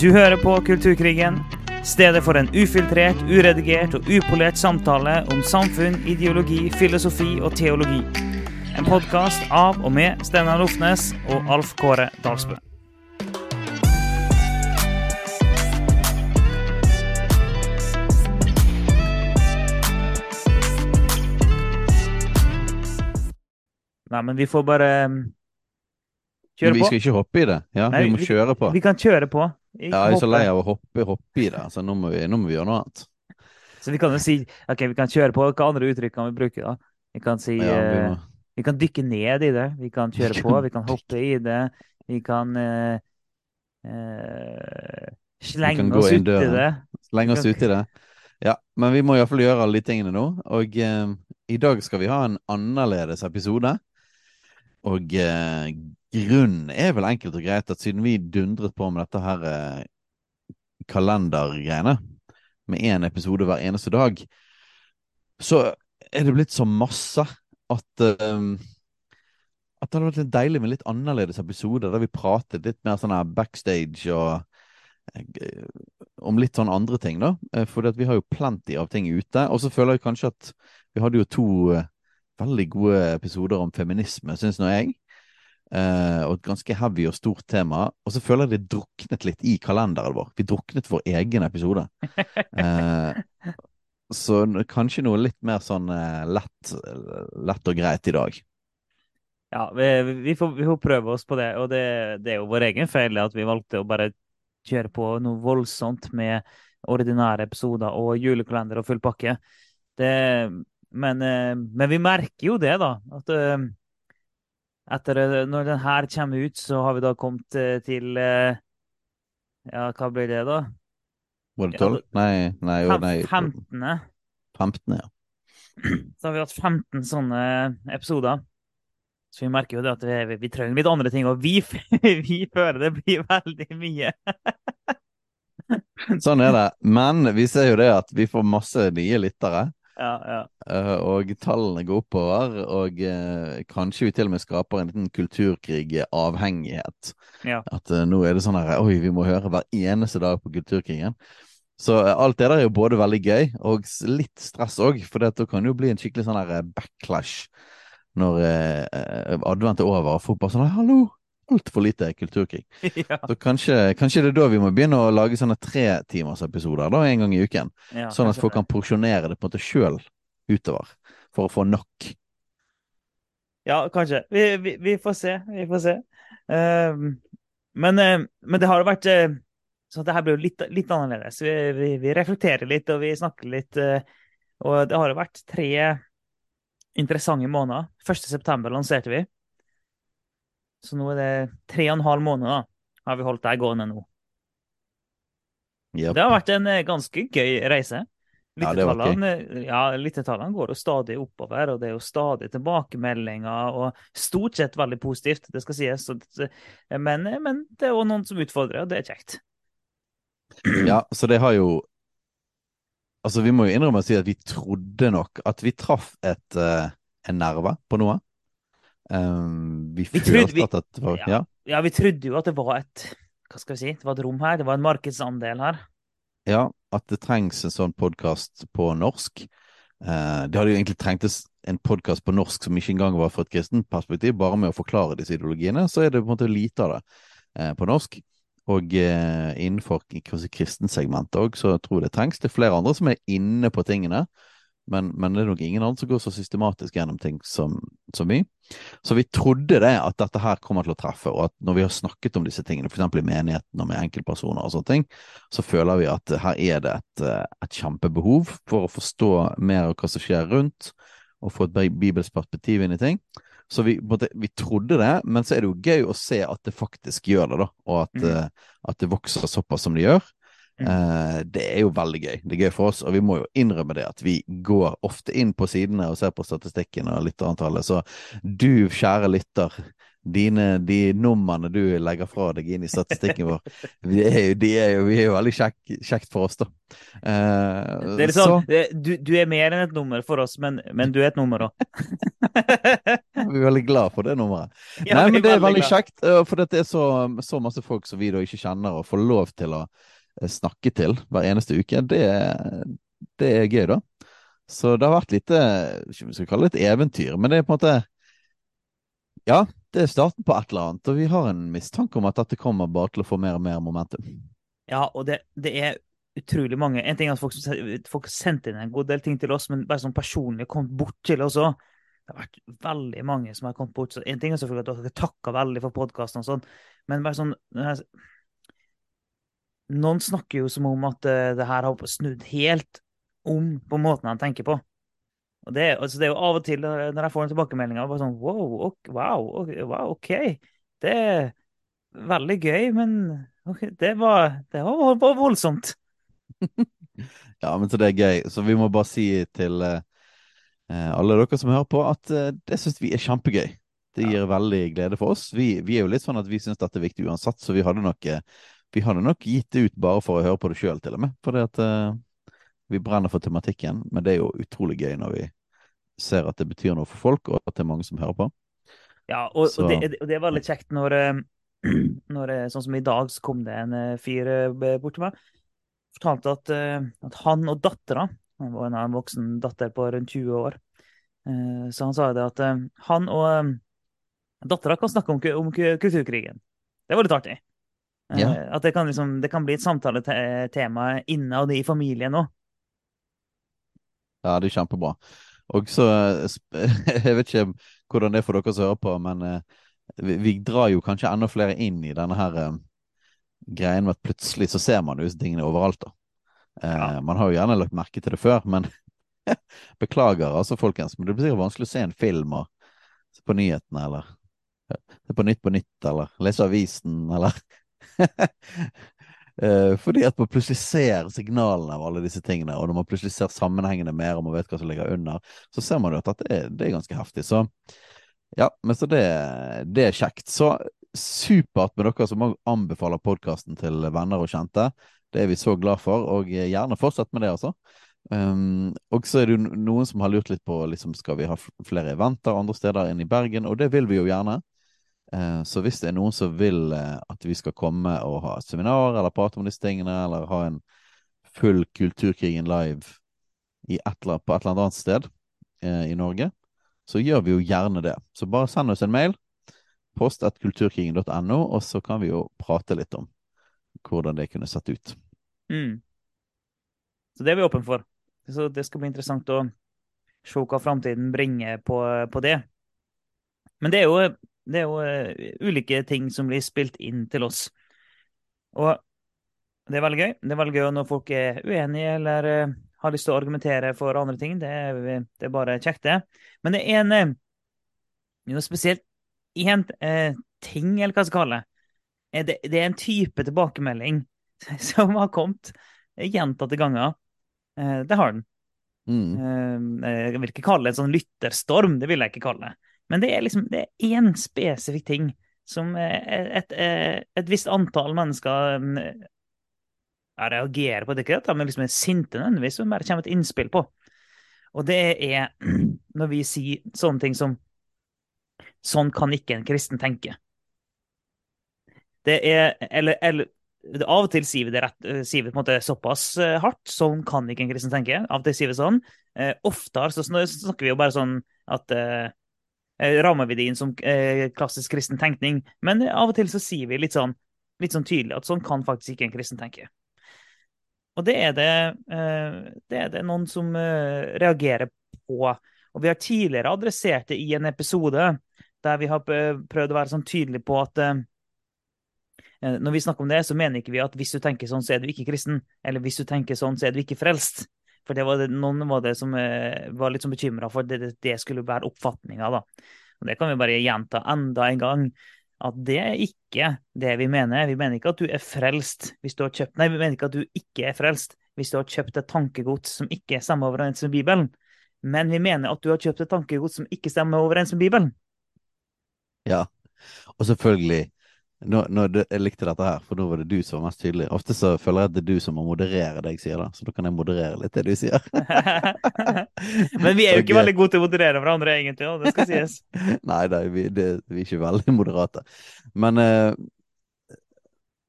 Du hører på Kulturkrigen, stedet for en ufiltrert, uredigert og upolert samtale om samfunn, ideologi, filosofi og teologi. En podkast av og med Steinar Lofnes og Alf Kåre Dalsbø. Nei, men vi får bare kjøre på. vi skal ikke hoppe i det. Ja, Nei, vi må kjøre på. Vi kan kjøre på. Ikke Ja, jeg er så lei av å hoppe, hoppe i det. Så nå må, vi, nå må vi gjøre noe annet. Så vi kan jo si OK, vi kan kjøre på. Hva andre uttrykk kan vi bruke, da? Vi kan si Ja, vi eh, må, Vi kan dykke ned i det. Vi kan kjøre på. Vi kan hoppe i det. Vi kan uh, uh, slenge oss uti det. slenge oss uti det. Ja, men vi må iallfall gjøre alle de tingene nå. Og uh, i dag skal vi ha en annerledes episode. Og grunnen er vel enkelt og greit at siden vi dundret på med dette her eh, kalendergreiene, med én episode hver eneste dag, så er det blitt så masse at eh, at det hadde vært litt deilig med litt annerledes episoder, der vi pratet litt mer sånn her backstage og eh, om litt sånn andre ting, da. Eh, For vi har jo plenty av ting ute. Og så føler jeg kanskje at vi hadde jo to eh, veldig gode episoder om feminisme, syns nå jeg. Eh, og et ganske heavy og stort tema. Og så føler jeg det druknet litt i kalenderen vår. Vi druknet vår egen episode. Uh, så kanskje noe litt mer sånn uh, lett, lett og greit i dag. Ja, vi, vi, får, vi får prøve oss på det. Og det, det er jo vår egen feil at vi valgte å bare kjøre på noe voldsomt med ordinære episoder og julekalender og full pakke. Det, men, men vi merker jo det, da. At etter eh, når den her kommer ut, så har vi da kommet eh, til eh, Ja, hva blir det, da? Var det Ja, tolv? Nei, nei, jo, nei 15. 15, ja. Så har vi hatt 15 sånne episoder. Så vi merker jo det at vi, vi trenger litt andre ting, og vi, vi føler det blir veldig mye. Sånn er det. Men vi ser jo det at vi får masse nye lyttere. Ja, ja. eh, Og tallene går oppover, og uh, kanskje vi til og med skaper en liten kulturkrig-avhengighet. Ja. At uh, nå er det sånn her Oi, vi må høre hver eneste dag på Kulturkrigen. Så alt det der er jo både veldig gøy og litt stress òg, for det, kan jo bli en skikkelig sånn her backlash når advent er over, og folk bare sånn Hallo! Altfor lite kulturkrig. ja, Så kanskje, kanskje det er da vi må begynne å lage sånne tretimersepisoder en gang i uken. ja, Sånn at folk kan porsjonere det på en måte sjøl utover, for å få nok. Ja, kanskje. Vi, vi, vi får se. Vi får se. Uh, men, uh, men det har jo vært uh, Så det her blir jo litt, litt annerledes. Vi, vi, reflekterer litt, og vi snakker litt. eh, og det har jo vært tre interessante måneder. 1. september lanserte vi. Så nå er det tre og en halv måned, da, har vi holdt deg gående nå. Yep. Det har vært en eh, ganske gøy reise. Lyttetallene ja, lyttetallene går jo stadig oppover, og det er jo stadig tilbakemeldinger, og stort sett veldig positivt, det skal sies. Så Men, men det er òg noen som utfordrer, og det er kjekt. Ja, så det har jo Altså, vi må jo innrømme å si at vi trodde nok at vi traff et, eh, en nerve på noe. Um, vi, Vi trodde- vi- at det var Ja. Ja. Vi trodde jo at det var et hva skal vi si, det var et rom her, det var en markedsandel her. ja, at det trengs en sånn podkast på norsk. Uh, det hadde jo egentlig trengtes en podkast på norsk som ikke engang var fra et kristent perspektiv, bare med å forklare disse ideologiene, så er det på en måte lite av det uh, på norsk. Og uh, innenfor kristensegmentet òg, så tror jeg det trengs. Det er flere andre som er inne på tingene, men, men det er nok ingen andre som går så systematisk gjennom ting som, som vi. Så vi trodde det, at dette her kommer til å treffe, og at når vi har snakket om disse tingene, f.eks. i menigheten og med enkeltpersoner og sånne ting, så føler vi at her er det et, eh, et kjempebehov for å forstå mer av hva som skjer rundt, og få et bi- bibelsk perspektiv inn i ting. Så vi, vi trodde det, men så er det jo gøy å se at det faktisk gjør det, da, og at, Mm. eh, at det vokser såpass som det gjør. Mm. Eh, det er jo veldig gøy. Det er gøy for oss, og vi må jo innrømme det at vi går ofte inn på sidene og ser på statistikken og lytterantallet. Så du, kjære lytter, dine, de numrene du legger fra deg inn i statistikken vår, de er jo, de er jo, vi er jo veldig kjekt, kjekt for oss, da. Uh, det er litt sånn, du, du, er mer enn et nummer for oss, men, men du er et nummer òg. vi er veldig glad for det nummeret. Ja, Nei, men det er veldig glad. kjekt, eh, for det er så, så, masse folk som vi da ikke kjenner, og får lov til å snakke til hver eneste uke. Det, det er gøy, da. Så det har vært litt, ikke vi skal kalle det et eventyr, men det er på en måte Ja, det er starten på et eller annet, og vi har en mistanke om at dette kommer bare til å få mer og mer momentum. Ja, og det, det er utrolig mange En ting er at folk, folk sendte inn en god del ting til oss, men bare sånn personlig kommet bort til oss òg. Det har vært veldig mange som har kommet bort. Så en ting er selvfølgelig at dere takker veldig for podkasten og sånn, men bare sånn Noen snakker jo som om at uh, det her har snudd helt om på måten han tenker på. Og det, altså det, er jo av og til når jeg får en tilbakemelding bare sånn wow, ok, wow, wow, OK. Det er veldig gøy, men okay, det, var, det var voldsomt. ja, men så det er gøy. Så vi må bare si til uh, alle dere som hører på, at uh, det syns vi er kjempegøy. Det gir ja. veldig glede for oss. Vi, vi, er jo litt sånn at vi syns dette er viktig uansett, så vi hadde nok, vi hadde nok gitt det ut bare for å høre på det sjøl, til og med. For det at vi brenner for tematikken, men det er jo utrolig gøy når vi ser at det betyr noe for folk, og at det er mange som hører på. Ja, og, og, det, og det, var litt kjekt når, eh, når, eh, Sånn som i dag, så kom det en fyr bort til meg. Fortalte at, at han og dattera Han var en voksen datter på rundt 20 år. Så han sa det at han og dattera kan snakke om, om kulturkrigen. Det var litt artig. Ja. At det kan, liksom, det kan bli et samtaletema innad i familien òg. Ja, det er kjempebra. Og så Jeg vet ikke hvordan det er for dere som hører på, men eh, vi, vi, drar jo kanskje enda flere inn i denne her greien med at plutselig så ser man disse tingene overalt. da. Uh, Man har jo gjerne lagt merke til det før, men beklager altså, folkens. Men det blir sikkert vanskelig å se en film og se på nyhetene, eller se på Nytt på Nytt, eller lese avisen, eller fordi at man plutselig ser signalene av alle disse tingene, og når man plutselig ser sammenhengene mer og man vet hva som ligger under, så ser man jo at det er, det er ganske heftig. Så ja, men så det, det er kjekt. Så supert med dere som òg anbefaler podkasten til venner og kjente. Det er vi så glad for, og gjerne fortsett med det, altså. Um, og så er det jo noen som har lurt litt på liksom, skal vi ha flere eventer andre steder enn i Bergen, og det vil vi jo gjerne. Eh, så hvis det er noen som vil eh, at vi skal komme og ha et seminar eller prate om disse tingene, eller ha en full Kulturkrigen live et eller, på et eller annet sted eh, i Norge, så gjør vi jo gjerne det. Så bare send oss en mail. Post at kulturkrigen.no, og så kan vi jo prate litt om hvordan det kunne sett ut. Mm. Så det er vi åpne for. Så det skal bli interessant å se hva framtiden bringer på, på det. Men det er jo det er jo uh, ulike ting som blir spilt inn til oss. Og det er veldig gøy. Det er veldig gøy når folk er uenige eller uh, har lyst til å argumentere for andre ting. Det er, det er bare kjekt, det. Men det er en noe spesielt én ting, eller hva jeg skal kalle det. Det, det er en type tilbakemelding som har kommet gjentatte ganger. Det har den. Mm. Jeg vil ikke kalle det en sånn lytterstorm, det vil jeg ikke kalle det. Men det er liksom det er én spesifikk ting som et, et, et visst antall mennesker mm, jeg reagerer på. Det ikke dette, de liksom er sinte nødvendigvis, men bare kommer et innspill på. Og det er når vi sier sånne ting som Sånn kan ikke en kristen tenke. Det er Eller, eller av og til sier vi det rett, sier vi på en måte såpass eh, hardt. Sånn kan ikke en kristen tenke. Av og til sier vi sånn. Eh, oftere så snakker vi jo bare sånn at eh, Eh, rammer vi det inn som eh, klassisk kristen tenkning. Men av og til så sier vi litt sånn, litt sånn tydelig at sånn kan faktisk ikke en kristen tenke. Og det er det, eh, det, er det noen som reagerer på. Og vi har tidligere adressert det i en episode der vi har prøvd å være sånn tydelige på at når vi snakker om det, så mener ikke vi at hvis du tenker sånn, så er du ikke kristen. Eller hvis du tenker sånn, så er du ikke frelst. For det var det, noen var det som eh, var litt sånn bekymra for det, det, skulle være oppfatninga. Og det kan vi bare gjenta enda en gang. At det er ikke det vi mener. Vi mener ikke at du er frelst hvis du har kjøpt Nei, vi mener ikke at du ikke er frelst hvis du har kjøpt et tankegods som ikke stemmer overens med Bibelen. Men vi mener at du har kjøpt et tankegods som ikke stemmer overens med Bibelen. Ja, Og selvfølgelig nå, nå, jeg likte dette her, for nå var det du som var mest tydelig. Ofte så føler jeg at det er du som må moderere det jeg sier, da. Så da kan jeg moderere litt det du sier. Men vi er jo ikke veldig gode til å moderere hverandre, egentlig, og det skal sies. Nei, da, vi, det, vi, er ikke veldig moderate. Men, uh,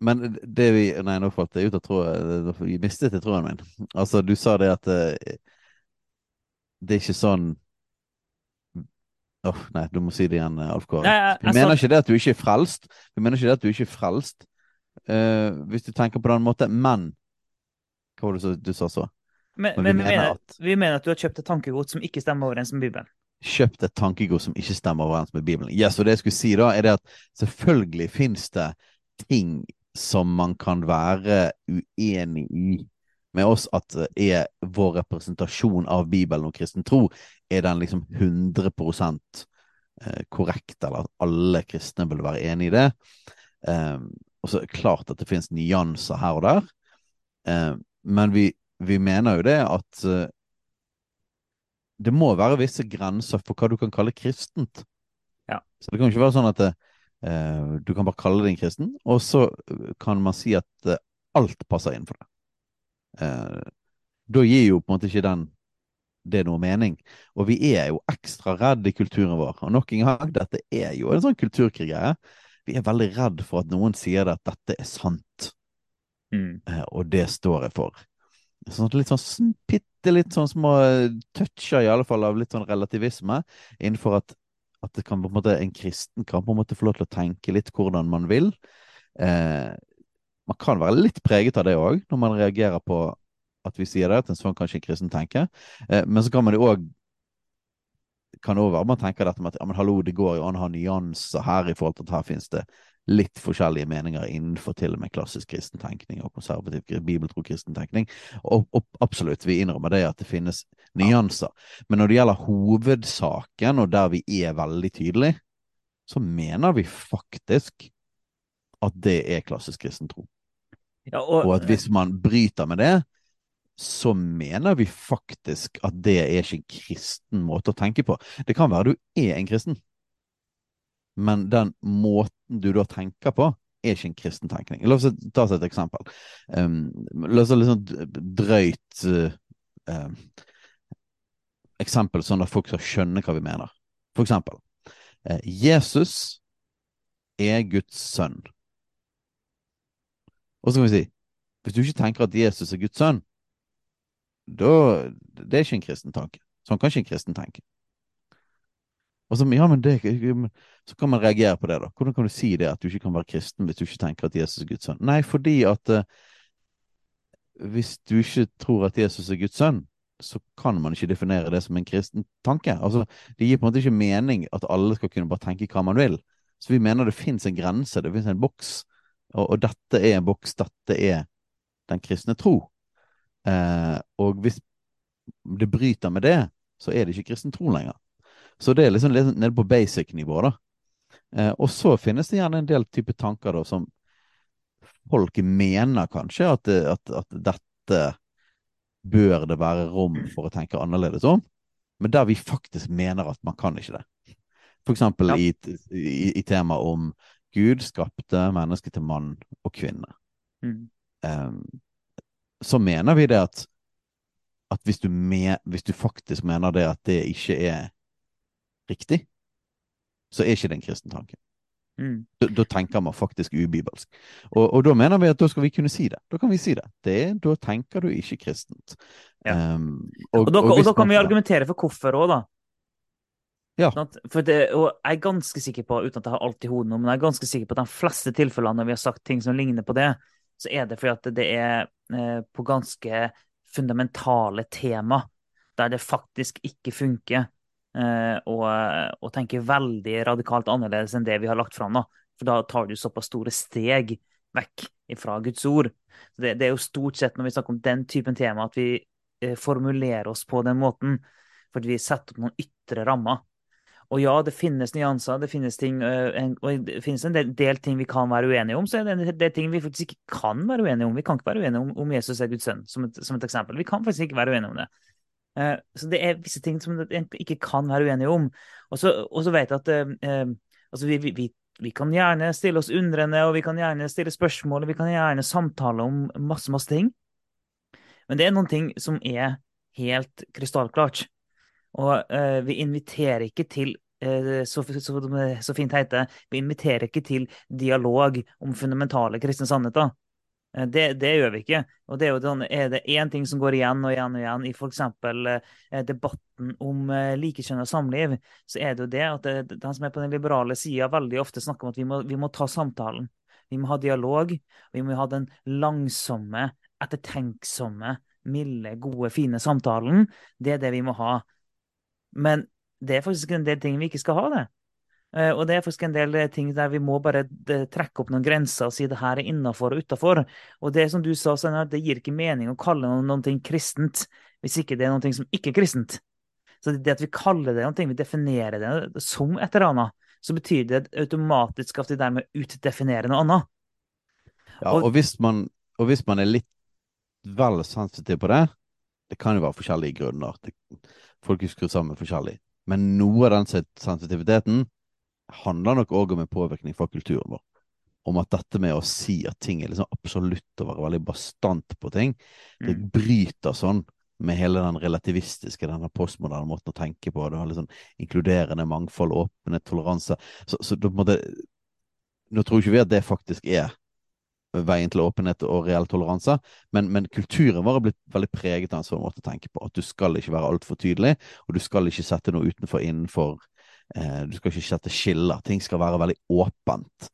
men det vi Nei, nå falt jeg ut av tråden. Vi mistet jeg tråden min. Altså, du sa det at uh, det er ikke sånn Oh, nei, du må si det igjen, Alf Kåre. Vi mener ikke det at du ikke er frelst. Vi mener ikke det at du ikke er frelst, uh, hvis du tenker på den måten. Men Hva var det du, sa så? Men, men, men vi, mener at, vi, mener at, du har kjøpt et tankegods som ikke stemmer overens med Bibelen. Kjøpt et tankegods som ikke stemmer overens med Bibelen. Yes, og det jeg skulle si da, er det at selvfølgelig finnes det ting som man kan være uenig i med oss at er vår representasjon av Bibelen og kristen tro er den liksom 100 eh, korrekt, eller at alle kristne vil være enig i det. Um, og så er det klart at det finnes nyanser her og der, um, men vi, vi, mener jo det at uh, det må være visse grenser for hva du kan kalle kristent. Ja. Så det kan jo ikke være sånn at eh, du kan bare kalle det en kristen, og så kan man si at eh, alt passer inn for det. da gir jo på en måte ikke den det noe mening. Og vi er jo ekstra redd i kulturen vår. Og nok en gang, dette er jo en sånn kulturkrig. Vi er veldig redd for at noen sier at dette er sant, mm. Eh, og det står jeg for. Sånn litt sånn bitte litt sånn små toucher, i alle fall, av litt sånn relativisme innenfor at, at det kan på en måte, en kristen kan på en måte få lov til å tenke litt hvordan man vil. Eh, man kan være litt preget av det òg, når man reagerer på at vi sier det, at en sånn kanskje en kristen tenker. Eh, men så kan man jo òg kan også være man tenker dette med at ja, men hallo, det går jo an å ha nyanser her i forhold til at her finnes det litt forskjellige meninger innenfor til og med klassisk kristen tenkning og konservativ bibeltro kristen tenkning. Og, og, absolutt, vi innrømmer det at det finnes nyanser. Men når det gjelder hovedsaken, og der vi er veldig tydelige, så mener vi faktisk at det er klassisk kristen tro. Ja, og, og, at hvis man bryter med det, så mener vi faktisk at det er ikke en kristen måte å tenke på. Det kan være du er en kristen, men den måten du da tenker på, er ikke en kristen tenkning. La oss ta oss et eksempel. Um, la oss ha litt sånn drøyt uh, eksempel, sånn at folk skal skjønne hva vi mener. For eksempel, uh, Jesus er Guds sønn. Og så kan vi si, hvis du ikke tenker at Jesus er Guds sønn, da Det er ikke en kristen tanke. Sånn kan ikke en kristen tenke. Og så, ja, men det, så kan man reagere på det, da. Hvordan kan du si det, at du ikke kan være kristen hvis du ikke tenker at Jesus er Guds sønn? Nei, fordi at uh, hvis du ikke tror at Jesus er Guds sønn, så kan man ikke definere det som en kristen tanke. Altså, Det gir på en måte ikke mening at alle skal kunne bare tenke hva man vil. Så vi mener det fins en grense, det fins en boks. Og, og, dette er en boks, dette er den kristne tro. Eh, og hvis det bryter med det, så er det ikke kristen tro lenger. Så det er liksom nede på basic-nivå, da. Eh, og så finnes det gjerne en del type tanker da, som folk mener kanskje at, at, at, dette bør det være rom for å tenke annerledes om, men der vi faktisk mener at man kan ikke det. For eksempel ja. i, i, i temaet om Gud skapte mennesket til mann og kvinne. Mm. Um, så mener vi det at, at hvis, du me, hvis, du faktisk mener det at det ikke er riktig, så er ikke det en kristen tanke. Mm. Da, da, tenker man faktisk ubibelsk. Og, og, da mener vi at da skal vi kunne si det. Da kan vi si det. det da tenker du ikke kristent. Ja. Um, og, og, da, og, da, kan vi argumentere for hvorfor òg, da. Ja. For det, og jeg er ganske sikker på, uten at jeg har alt i hodet nå, men jeg er ganske sikker på at de fleste tilfellene når vi har sagt ting som ligner på det, så er det fordi at det er eh, på ganske fundamentale tema der det faktisk ikke funker eh, å tenke veldig radikalt annerledes enn det vi har lagt fram. nå. For da tar du såpass store steg vekk fra Guds ord. Det, det, er jo stort sett når vi snakker om den typen tema, at vi eh, formulerer oss på den måten. Fordi vi setter opp noen ytre rammer. Og ja, det finnes nyanser, det finnes ting, eh, og det finnes en del, ting vi kan være uenige om. Så er det en del ting vi faktisk ikke kan være uenige om. Vi kan ikke være uenige om, om Jesus er Guds sønn, som et, som et, eksempel. Vi kan faktisk ikke være uenige om det. Uh, så det er visse ting som vi ikke kan være uenige om. Og så, vet jeg at uh, altså vi, vi, vi kan gjerne stille oss undrende, og vi kan gjerne stille spørsmål, og vi kan gjerne samtale om masse, masse ting. Men det er noen ting som er helt krystallklart. Og eh, vi inviterer ikke til uh, så, så, så, fint heter vi inviterer ikke til dialog om fundamentale kristne sannheter. Uh, det, det, gjør vi ikke. Og det er jo den, er det én ting som går igjen og igjen og igjen i f.eks. Eh, debatten om eh, likekjønn og samliv, så er det jo det at det, den som er på den liberale sida, veldig ofte snakker om at vi må, vi må ta samtalen. Vi må ha dialog. Vi må ha den langsomme, ettertenksomme, milde, gode, fine samtalen. Det er det vi må ha. Men det er faktisk en del ting vi ikke skal ha, det. Eh, og det er faktisk en del eh, ting der vi må bare eh, trekke opp noen grenser og si det her er innafor og utafor. Og det som du sa, Steinar, det gir ikke mening å kalle noe, noe kristent hvis ikke det er noe som ikke er kristent. Så det at vi kaller det noe, vi definerer det som et eller annet, så betyr det automatisk at vi dermed utdefinerer noe annet. Ja, og, og, hvis man, og hvis man er litt vel sensitiv på det. Det kan jo være forskjellige grunner. Det, folk er skrudd sammen forskjellig. Men noe av den sensitiviteten handler nok òg om en påvirkning fra kulturen vår. Om at dette med å si at ting er liksom absolutt og være veldig bastant på ting, det mm. bryter sånn med hele den relativistiske, denne postmoderne måten å tenke på. Det har litt sånn inkluderende mangfold, åpenhet, toleranse. Så, så på en måte Nå tror ikke vi at det faktisk er veien til åpenhet og reell toleranse, men, men, kulturen vår har blitt veldig preget av en sånn måte å tenke på. At du skal ikke være altfor tydelig, og du skal ikke sette noe utenfor innenfor. Eh, du skal ikke sette skiller. Ting skal være veldig åpent.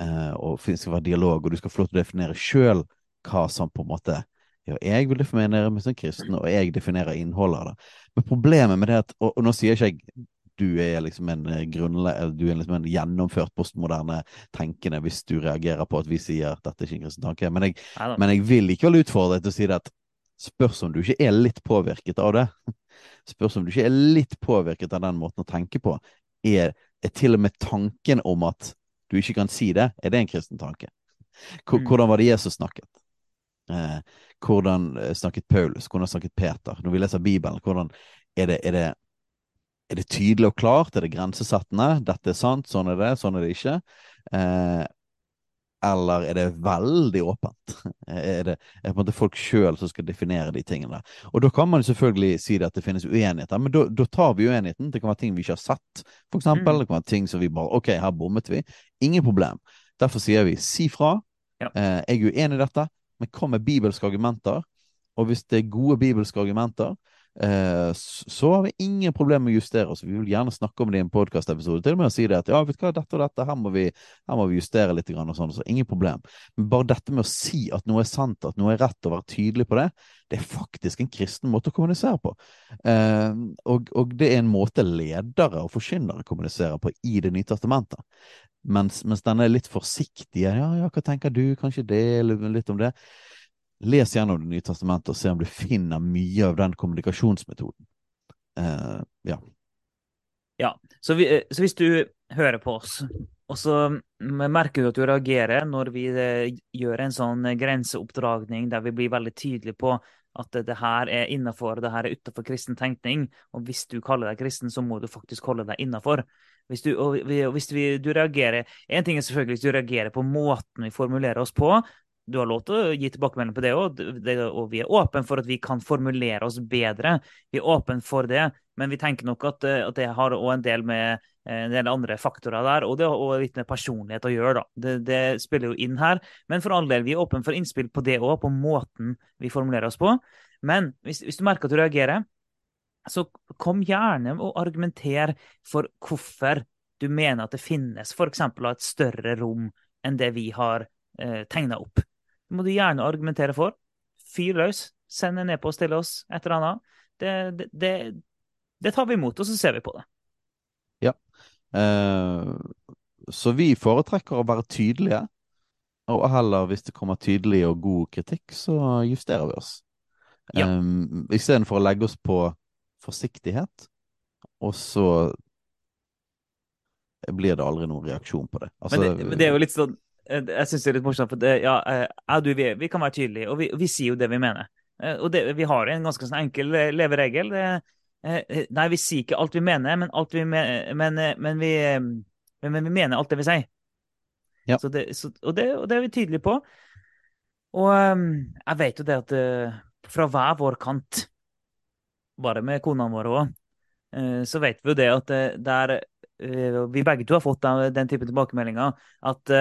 Eh, og det skal være dialog, og du skal få lov til å definere sjøl hva som på en måte ja, jeg vil definere meg som kristen, og jeg definerer innholdet av det. Men problemet med det at, og, og nå sier ikke jeg du er liksom en eh, grunnle du er liksom en gjennomført postmoderne tenkende hvis du reagerer på at vi sier at dette er ikke en kristen tanke. Men jeg, men jeg vil likevel utfordre deg til å si det at spørs om du ikke er litt påvirket av det. Spørs om du ikke er litt påvirket av den måten å tenke på. Er, er til og med tanken om at du ikke kan si det, er det en kristen tanke? Mm. Hvordan var det Jesus snakket? Eh, hvordan eh, snakket Paulus? Hvordan snakket Peter? Når vi leser Bibelen, hvordan er det, er det er det tydelig og klart? Er det grensesettende? Dette er sant, sånn er det, sånn er det ikke. Eh, eller er det veldig åpent? Er det, er det på en måte folk sjøl som skal definere de tingene? Og da kan man selvfølgelig si at det finnes uenigheter, men da, tar vi uenigheten. Det kan være ting vi ikke har sett, eksempel. Mm. Det kan være ting som vi bare OK, her bommet vi. Ingen problem. Derfor sier vi si fra. Ja. Eh, jeg er uenig i dette, men kom med bibelske argumenter. Og hvis det er gode bibelske argumenter, så har vi ingen problemer med å justere oss. Vi vil gjerne snakke om det i en podkastepisode. Til og med å si det at ja, vet du hva, dette og dette, her må vi, her må vi justere litt. og sånn, så Ingen problem. Men bare dette med å si at noe er sant, at noe er rett, og være tydelig på det, det er faktisk en kristen måte å kommunisere på. Eh, og, og, det er en måte ledere og forkynnere kommuniserer på i Det nye testamentet. Mens, mens denne litt forsiktige, Ja, ja, hva tenker du? Kanskje det? Litt om det. Les gjennom Det nye testamentet og se om du finner mye av den kommunikasjonsmetoden. Uh, ja. Ja, så, vi, eh, så, hvis du hører på oss, og så merker du at du reagerer når vi eh, gjør en sånn grenseoppdragning der vi blir veldig tydelige på at det her er innafor, det her er utafor kristen tenkning. Og hvis du kaller deg kristen, så må du faktisk holde deg innafor. Hvis, du, og hvis vi, du reagerer En ting er selvfølgelig hvis du reagerer på måten vi formulerer oss på, du har lov til å gi tilbakemelding på det òg, og vi er åpne for at vi kan formulere oss bedre. Vi er åpne for det, men vi tenker nok at, eh, at det har òg en del med eh, en del andre faktorer der, og det har litt med personlighet å gjøre. da. Det, det, spiller jo inn her. Men for all del, vi er åpne for innspill på det òg, på måten vi formulerer oss på. Men hvis, hvis, du merker at du reagerer, så kom gjerne og argumenter for hvorfor du mener at det finnes f.eks. et større rom enn det vi har eh, tegna opp. Må du gjerne argumentere for. Fyr løs. Send en e-post til oss, et eller annet. Det, det, det, det, tar vi imot, og så ser vi på det. Ja. Eh, så vi foretrekker å være tydelige. Og heller, hvis det kommer tydelig og god kritikk, så justerer vi oss. Ja. Um, Istedenfor å legge oss på forsiktighet, og så blir det aldri noen reaksjon på det. Altså, men, det, men det er jo litt sånn jeg syns det er litt morsomt, for det, ja, eh, jeg, du, vi, vi, kan være tydelige, og vi, vi, sier jo det vi mener. Eh, og det, vi har en ganske sånn enkel leveregel. Det, nei, vi sier ikke alt vi mener, men, alt vi, men, men, vi, men vi mener alt det vi sier. Ja. Så det, så, og, det, og det er vi tydelige på. Og um, jeg vet jo det at fra hver vår kant, bare med konene våre òg, så vet vi jo det at der vi begge to har fått den, den type tilbakemeldinger, at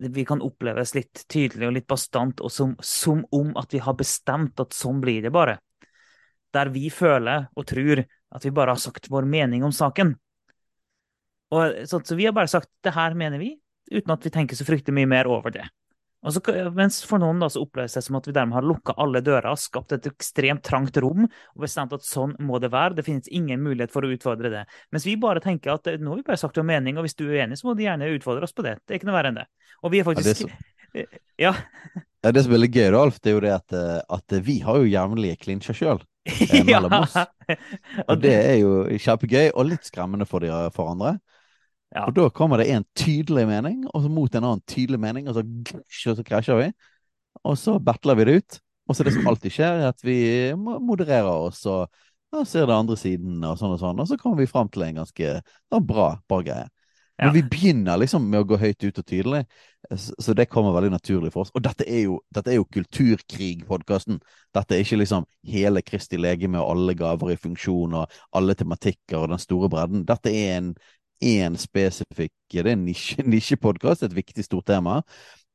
vi kan oppleves litt tydelig og litt bastant, og som, som, om at vi har bestemt at sånn blir det bare. Der vi føler og tror at vi bare har sagt vår mening om saken. Og, så, så vi har bare sagt det her mener vi, uten at vi tenker så fryktelig mye mer over det. Og så, mens for noen da, så oppleves det som at vi dermed har lukka alle dører, skapt et ekstremt trangt rom og bestemt at sånn må det være. Det finnes ingen mulighet for å utfordre det. Mens vi bare tenker at nå har vi bare sagt vår mening, og hvis du er uenig, så må du gjerne utfordre oss på det. Det er ikke noe verre enn det. Og vi er faktisk Ja, det Ja. Ja, Det som er veldig gøy, Alf, det er jo det at, eh, at vi har jo jevnlige klinsjer sjøl. eh, mellom oss. Og det er jo kjempegøy, og litt skremmende for, de, for andre. Ja. Og da kommer det en tydelig mening, og så mot en annen tydelig mening, og så, og så krasjer vi. Og så battler vi det ut. Og så det som alltid skjer, er at vi modererer oss og ja, ser det andre siden, og sånn og sånn. Og så kommer vi fram til en ganske ja, bra, bra greie. Men vi begynner liksom med å gå høyt ut og tydelig, så så det kommer veldig naturlig for oss. Og dette er jo, dette er jo Kulturkrig-podkasten. Dette er ikke liksom hele Kristi legeme og alle gaver i funksjon og alle tematikker og den store bredden. Dette er en, en spesifikk Det er en nisje- nisjepodkast, et viktig stort tema.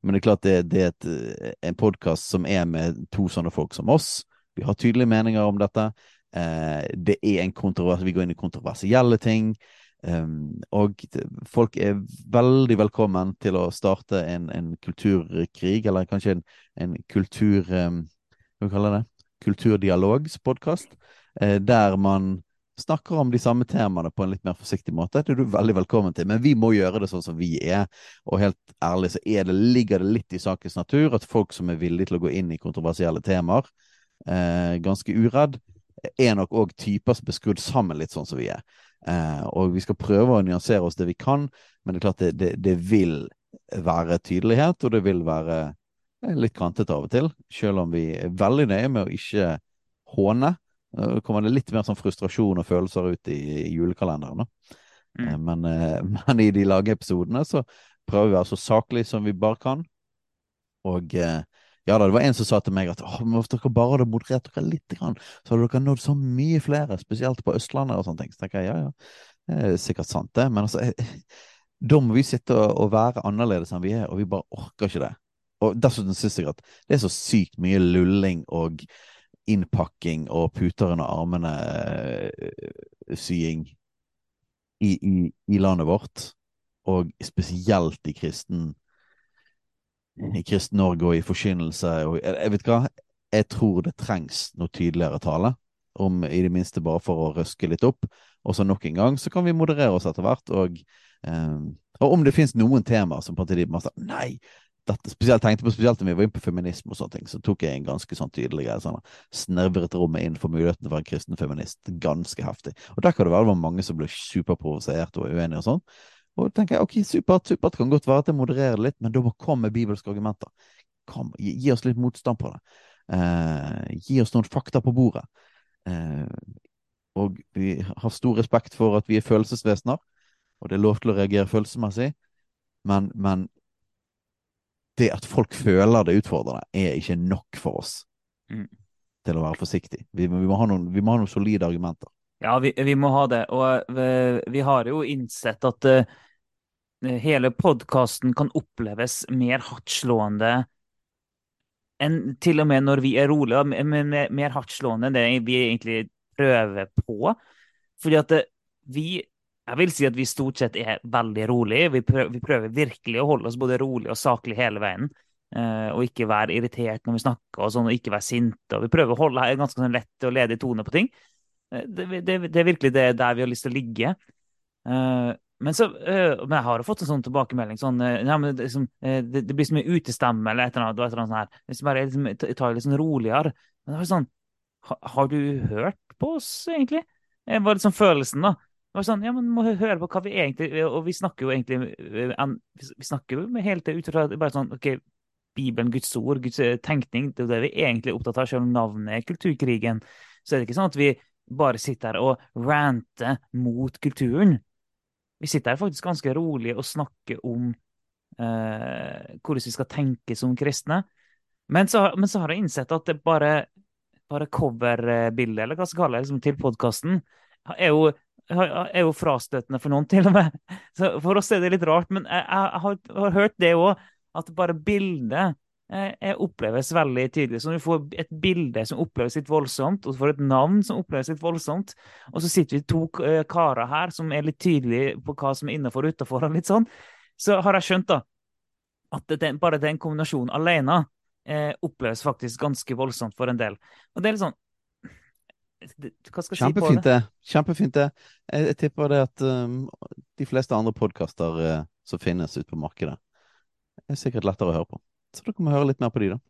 Men det er klart det, det er et, en podkast som er med to sånne folk som oss. Vi har tydelige meninger om dette. Eh, det er en kontrovers, Vi går inn i kontroversielle ting. Um, og folk er veldig velkommen til å starte en, en kulturkrig, eller kanskje en, en kultur... Um, hva kaller det? Kulturdialogspodkast, eh, der man snakker om de samme temaene på en litt mer forsiktig måte. Det er du veldig velkommen til, men vi må gjøre det sånn som vi er. Og helt ærlig så det, ligger det litt i sakens natur at folk som er villige til å gå inn i kontroversielle temaer, eh, ganske uredd, er nok òg typer som er skrudd sammen litt sånn som vi er. Eh, og vi skal prøve å nyansere oss det vi kan, men det er klart det, det, det vil være tydelighet, og det vil være eh, litt krantete av og til. Selv om vi er veldig nøye med å ikke håne. Kommer det litt mer sånn frustrasjon og følelser ut i, i julekalenderen. Mm. Eh, Men, eh, men i de lange episodene så prøver vi å være så saklig som vi bare kan. Og eh, ja da, det var en som sa til meg at Åh, hvis dere bare hadde moderert dere litt, grann, så hadde dere nådd så mye flere, spesielt på Østlandet og sånne ting. Så tenker jeg ja, ja, det er sikkert sant, det. Men altså, da må vi sitte og være annerledes enn vi er, og vi bare orker ikke det. Og dessuten syns jeg at det er så sykt mye lulling og innpakking og puter under armene-sying i, i, i landet vårt, og spesielt i kristen i kristen Norge og i forkynnelse. Og, jeg, jeg vet hva, jeg tror det trengs noe tydeligere tale, om i det minste bare for å røske litt opp. Og så nok en gang så kan vi moderere oss etter hvert. Og, eh, og om det finnes noen temaer som partiet masse Nei! Dette, spesielt tenkte på spesielt når vi var inne på feminisme og sånne ting, så tok jeg en ganske sånn tydelig greie. Sånn, snervret rommet inn for muligheten være en kristen feminist. Ganske heftig. Og der kan det være mange som ble superprovosert og uenige og sånn. Og da tenker jeg ok, supert, supert, kan godt være at jeg modererer litt, men da må komme med bibelske argumenter. Kom, gi, gi, oss litt motstand på det. Eh, gi oss noen fakta på bordet. Eh, og vi har stor respekt for at vi er følelsesvesener, og det er lov til å reagere følelsesmessig, men, men det at folk føler det utfordrende, er ikke nok for oss Mm. til å være forsiktig. Vi, vi, må ha noen, vi må ha noen solide argumenter. Ja, vi, vi må ha det. Og vi, vi har jo innsett at uh, hele podkasten kan oppleves mer hardtslående enn til og med når vi er rolige, men mer, mer hardtslående enn det vi egentlig prøver på. Fordi at uh, vi Jeg vil si at vi stort sett er veldig rolige. Vi prøver, vi prøver virkelig å holde oss både rolig og saklig hele veien. eh, og ikke være irritert når vi snakker, og sånn, og ikke være sinte. Vi prøver å holde en ganske sånn lett og ledig tone på ting. Eh, Det, det, det er virkelig det der vi har lyst til å ligge. Eh, men, så, eh, men jeg har jo fått en sånn tilbakemelding sånn eh, ja, men det, liksom, det, blir så mye utestemme eller et eller annet. et eller annet sånn vi bare liksom, ta- det litt sånn roligere. Men det var sånn ha, Har du hørt på oss, egentlig? Det var liksom følelsen, da. Det var sånn, ja, men må høre på hva vi egentlig Og vi snakker jo egentlig eh, Vi snakker jo med hele det ut fra bare sånn OK, Bibelen, Guds ord, Guds eh, tenkning, det er jo det vi egentlig er opptatt av, selv om navnet er kulturkrigen. Så er det ikke sånn at vi bare sitter her og ranter mot kulturen. Vi sitter her faktisk ganske rolig og snakker om eh, hvordan vi skal tenke som kristne. Men så, men så har jeg innsett at det bare, bare coverbildet, eller hva skal jeg kalle det, liksom, til podkasten, er jo er jo frastøtende for noen, til og med. Så for oss er det litt rart, men jeg, jeg har, hørt det òg, at bare bildet jeg oppleves veldig tydelig. Så når du får et bilde som oppleves litt voldsomt, og du får et navn som oppleves litt voldsomt, og så sitter vi to eh, karer her som er litt tydelige på hva som er innafor og utafor, sånn, så har jeg skjønt da, at det, bare den kombinasjonen alene eh, oppleves faktisk ganske voldsomt for en del. Og det er litt sånn hva skal jeg si på det? Kjempefint, det. Jeg, jeg tipper det at um, de fleste andre podkaster uh, som finnes ute på markedet, er sikkert lettere å høre på. Så dere må høre litt mer på de, da.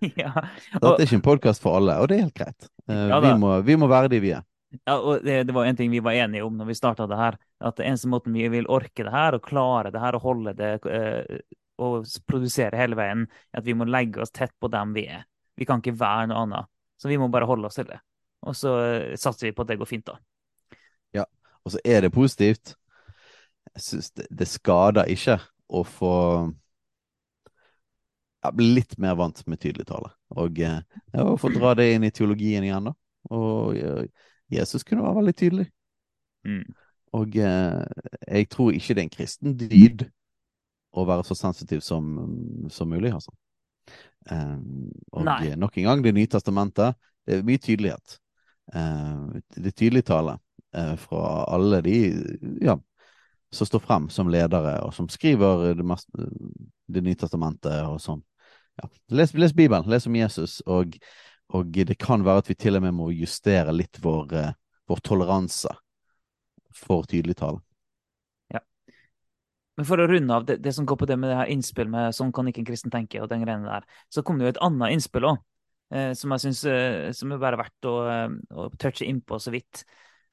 ja. Og, Dette er ikke en podkast for alle, og det er helt greit. Uh, ja, vi, må, vi, må, være de vi er. Ja, og det, det, var en ting vi var enige om når vi starta det her. At det eneste måten vi vil orke det her, og klare det her, og holde det uh, og produsere hele veien, er at vi må legge oss tett på dem vi er. Vi kan ikke være noe annet. Så vi må bare holde oss til det. Og så eh, satser vi på at det går fint, da. Ja, og så er det positivt. Jeg syns det, det, skader ikke å få ja, bli litt mer vant med tydelig tale. Og eh, ja, få dra det inn i teologien igjen, da. Og Jesus kunne være veldig tydelig. Mm. Og eh, jeg tror ikke det er en kristen dyd å være så sensitiv som, som mulig, altså. Og Nei. nok en gang, Det nye testamentet, det er mye tydelighet. Eh, det er tydelig tale eh, fra alle de ja, som står frem som ledere, og som skriver Det, mest, det nye testamentet og sånn. Ja. Les, les, Bibelen, les om Jesus, og, og, det kan være at vi til og med må justere litt vår, eh, vår toleranse for tydelig tale. Men for å runde av det, det, som går på det med det her innspill med sånn kan ikke en kristen tenke, og den greiene der, så kom det jo et annet innspill òg Eh, som jeg syns eh, som er bare verdt å, eh, å touche innpå så vidt.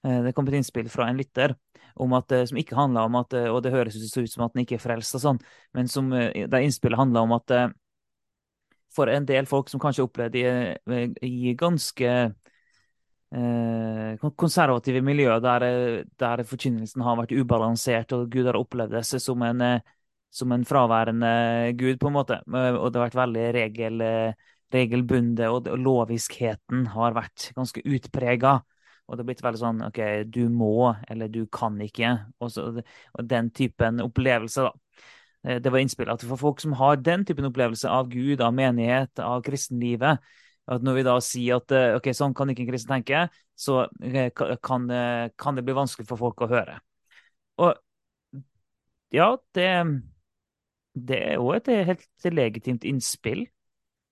Det kom et innspill fra en lytter om at, som ikke handla om at Og det høres ut som at den ikke er frelst og sånn, men som det innspillet handla om at for en del folk som kanskje opplevde i, ganske eh, konservative miljøer der, der forkynnelsen har vært ubalansert, og Gud har opplevd det som en, som en fraværende Gud, på en måte, og det har vært veldig regel regelbundet, og, loviskheten har vært ganske utprega. Og det har blitt veldig sånn OK, du må, eller du kan ikke. Og, så, og den typen opplevelse, da. Eh, det var innspillet at for folk som har den typen opplevelse av Gud, av menighet, av kristenlivet, at når vi da sier at eh, ok, sånn kan ikke en kristen tenke, så eh, kan, kan det bli vanskelig for folk å høre. Og ja, det, det er jo et helt legitimt innspill.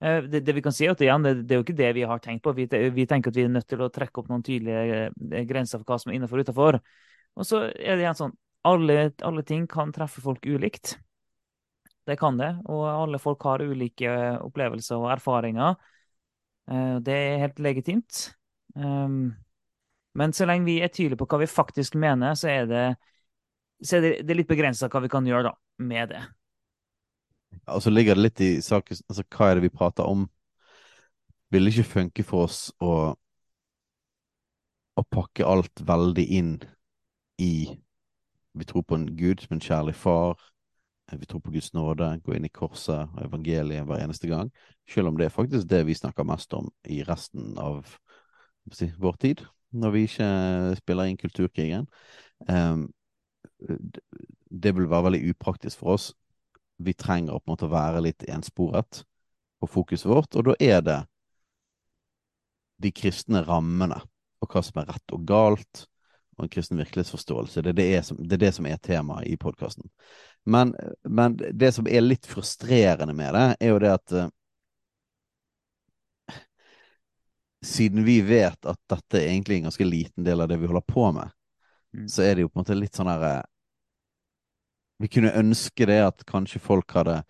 Eh, det, det, vi kan si, at igjen, det, det, er jo ikke det vi har tenkt på. Vi, vi, tenker at vi er nødt til å trekke opp noen tydelige eh, grenser for hva som er innenfor og utenfor. Og så er det igjen sånn alle, alle, ting kan treffe folk ulikt. Det kan det. Og alle folk har ulike opplevelser og erfaringer. Eh, det er helt legitimt. Ehm, men så lenge vi er tydelige på hva vi faktisk mener, så er det, så er det, det er litt begrensa hva vi kan gjøre da, med det. Og så ligger det litt i saken altså, Hva er det vi prater om? Vil det ikke funke for oss å, å pakke alt veldig inn i Vi tror på en Gud som en kjærlig far. Vi tror på Guds nåde, gå inn i korset og evangeliet hver eneste gang. Selv om det er faktisk det vi snakker mest om i resten av si, vår tid, når vi ikke spiller inn kulturkrigen. Um, det vil være veldig upraktisk for oss vi trenger på en måte å være litt ensporet på fokuset vårt, og da er det de kristne rammene og hva som er rett og galt, og en kristen virkelighetsforståelse. Det er det, som, det, er det som er temaet i podkasten. Men, men, det som er litt frustrerende med det, er jo det at uh, Siden vi vet at dette er egentlig en ganske liten del av det vi holder på med, mm. så er det jo på en måte litt sånn herre vi kunne ønske det at kanskje folk hadde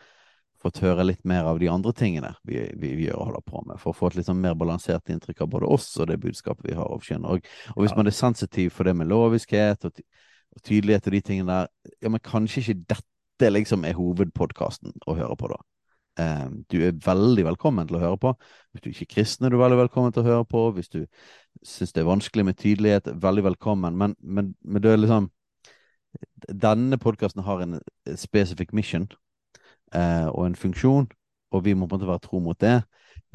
fått høre litt mer av de andre tingene vi, vi, vi gjør og holder på med, for å få et litt sånn mer balansert inntrykk av både oss og det budskapet vi har å kjønn. Og, og, hvis ja. man er sensitiv for det med loviskhet og, og, tydelighet og de tingene der, ja, men kanskje ikke dette liksom er hovedpodkasten å høre på, da. Um, du er veldig velkommen til å høre på. Hvis du ikke er kristen, er du veldig velkommen til å høre på. Hvis du syns det er vanskelig med tydelighet, veldig velkommen. Men, men, men det er liksom denne podkasten har en spesifikk mission, eh, og en funksjon, og vi må på en måte være tro mot det.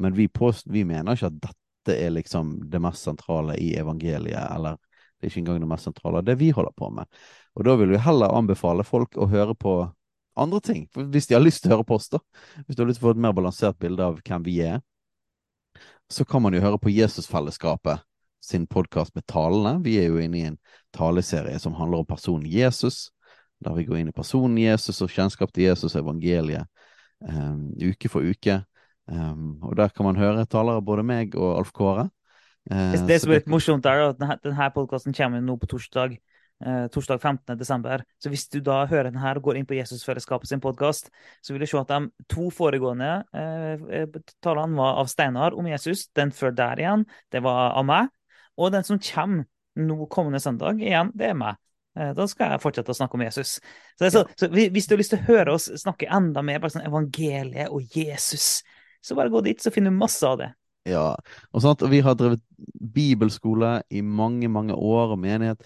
Men vi, post, vi mener ikke at dette er liksom det mest sentrale i evangeliet, eller det er ikke engang det mest sentrale av det vi holder på med. Og da vil vi heller anbefale folk å høre på andre ting, hvis de har lyst til å høre på oss, da. Hvis du har lyst til å få et mer balansert bilde av hvem vi er, så kan man jo høre på Jesusfellesskapet sin podkast med talene. Vi er jo inne i en taleserie som handler om personen Jesus, der vi går inn i personen Jesus og kjennskap til Jesus og evangeliet um, uke for uke. Um, og der kan man høre talere både meg og Alf Kåre. Uh, det som er litt morsomt, er at denne, denne podkasten kommer nå på torsdag. Uh, torsdag 15. desember. Så hvis du da hører den her og går inn på Jesusfellesskapet sin podkast, så vil du se at de to foregående uh, talene var av Steinar om Jesus. Den før der igjen, det var av meg. Og den som kommer nå kommende søndag, igjen, det er meg. Da skal jeg fortsette å snakke om Jesus. Så, så, så, Hvis du har lyst til å høre oss snakke enda mer bare sånn evangeliet og Jesus, så bare gå dit, så finner du masse av det. Ja, og, sant, vi har drevet bibelskole i mange, mange år, og menighet.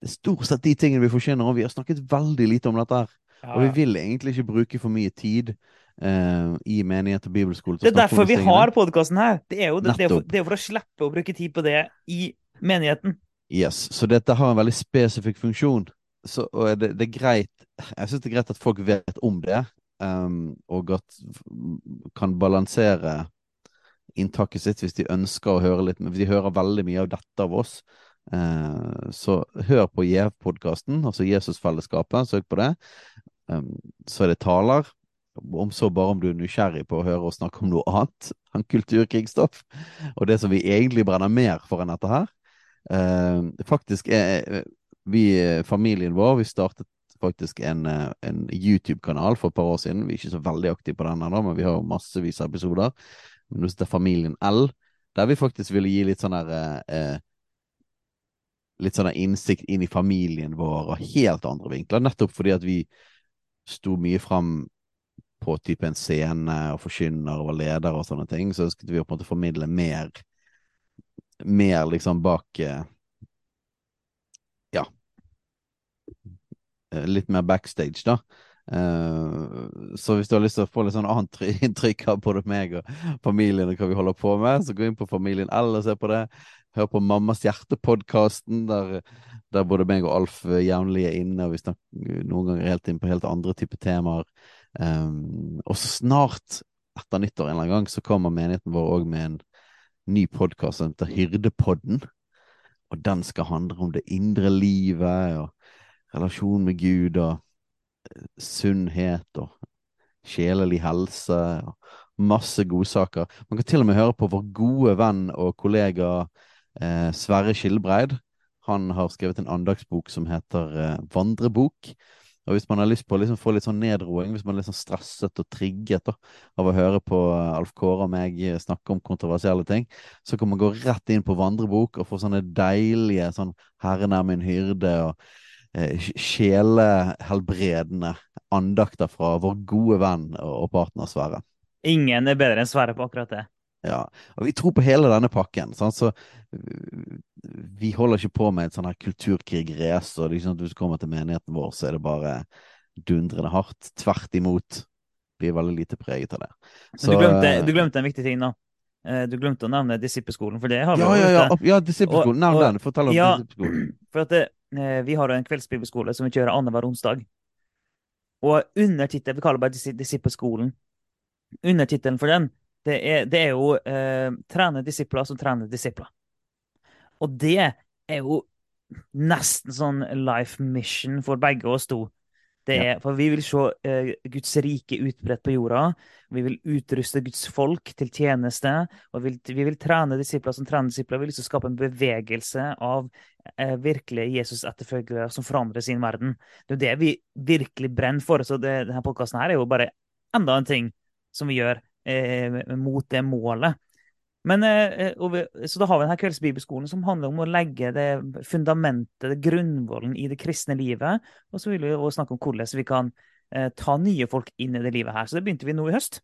Det er stort sett de tingene vi forkynner, og vi har snakket veldig lite om dette her. Ja. Og vi vil egentlig ikke bruke for mye tid uh, i menighet og bibelskole. Det er derfor vi har podkasten her. Det er jo det, det, er for, det er for å slippe å bruke tid på det i menigheten. Yes, Så dette har en veldig spesifikk funksjon. Så, og det, det er greit Jeg syns det er greit at folk vet om det, um, og at kan balansere inntaket sitt hvis de ønsker å høre litt. Men de hører veldig mye av dette av oss. Uh, så hør på JEV-podkasten, altså Jesusfellesskapet. Søk på det. Um, så er det taler. Om så bare om du er nysgjerrig på å høre oss snakke om noe annet enn kulturkrigsstoff. Og det som vi egentlig brenner mer for enn dette her. Uh, faktisk er vi, familien vår, vi startet faktisk en, eh, en YouTube-kanal for et par år siden. Vi er ikke så veldig aktive på den ennå, men vi har massevis av episoder. Men det er Familien L, der vi faktisk ville gi litt sånn der eh, eh, Litt sånn innsikt inn i familien vår og helt andre vinkler. Nettopp fordi at vi sto mye fram på type en scene og forkynner og var leder og sånne ting. Så ønsket vi å på en måte formidle mer Mer liksom bak eh, Eh, litt mer backstage, da. Uh, så hvis du har lyst til å få litt sånn annet inntrykk av både meg og familien og hva vi holder på med, så gå inn på Familien L og se på det. Hør på Mammas hjerte-podkasten, der, der, både meg og Alf jevnlig er inne, og vi snakker noen ganger helt inn på helt andre typer temaer. Um, og så snart, etter nyttår en eller annen gang, så kommer menigheten vår òg med en ny podkast som heter Hyrdepodden. Og den skal handle om det indre livet. og relasjon med Gud og eh, sunnhet og sjelelig helse og masse godsaker. Man kan til og med høre på vår gode venn og kollega eh, Sverre Skilbreid. Han har skrevet en andagsbok som heter eh, Vandrebok. Og hvis man har lyst på å liksom få litt sånn nedroing, hvis man er litt sånn stresset og trigget da, av å høre på eh, Alf Kåre og meg snakke om kontroversielle ting, så kan man gå rett inn på vandrebok og få sånne deilige sånn 'Herren er min hyrde' og Eh, sjelehelbredende andakter fra vår gode venn og partner Sverre. Ingen er bedre enn Sverre på akkurat det. Ja, og vi tror på hele denne pakken. Sånn, Så vi holder ikke på med et sånn her kulturkrig-race, og det er ikke sånn at hvis du kommer til menigheten vår, så er det bare dundrende hardt. Tvert imot. Blir veldig lite preget av det. Så, du, glemte, du, glemte, en viktig ting nå. Eh, du glemte å nevne Disippelskolen, for det har vi ja, ja, ja, ja, Disippelskolen. Nevn den. Fortell om ja, Disippelskolen. For at det, Eh, vi har en kveldsbibelskole som vi kjører annenhver onsdag. Og undertittelen Vi kaller bare Disippelskolen. Undertittelen for den det er, det er jo eh, 'Trene disipler som trener disipler'. Og det er jo nesten sånn life mission for begge oss to. Det er, for vi vil se eh, Guds rike utbredt på jorda. Vi vil utruste Guds folk til tjeneste. og Vi vil, vi vil trene disipler som trener disipler. Vi vil liksom skape en bevegelse av eh, virkelige Jesus-etterfølgere som forandrer sin verden. Det er det vi virkelig brenner for. Så det, denne podkasten er jo bare enda en ting som vi gjør mot det målet. Men, eh, vi, så da har vi denne kveldsbibelskolen som handler om å legge det fundamentet, det grunnvollen i det kristne livet. Og så vil vi også snakke om hvordan vi kan eh, ta nye folk inn i det livet her. Så det begynte vi nå i høst.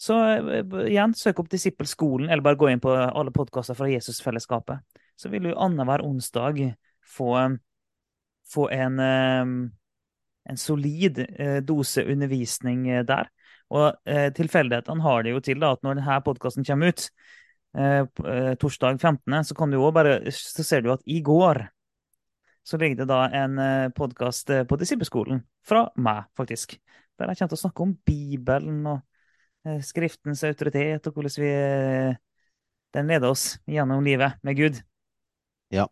Så eh, igjen, søk opp Disippelskolen, eller bare gå inn på alle podkaster fra Jesusfellesskapet. Så vil du annenhver onsdag få, få en, en solid eh, dose undervisning eh, der. Og eh, tilfeldighetene har det jo til da, at når denne podkasten kommer ut, eh, eh, torsdag 15., så, kan du jo bare, så ser du at i går så ligger det da en eh, podkast på Disippelskolen fra meg, faktisk. Der jeg kommer til å snakke om Bibelen og Skriftens autoritet, og hvordan vi den leder oss gjennom livet med Gud. Ja,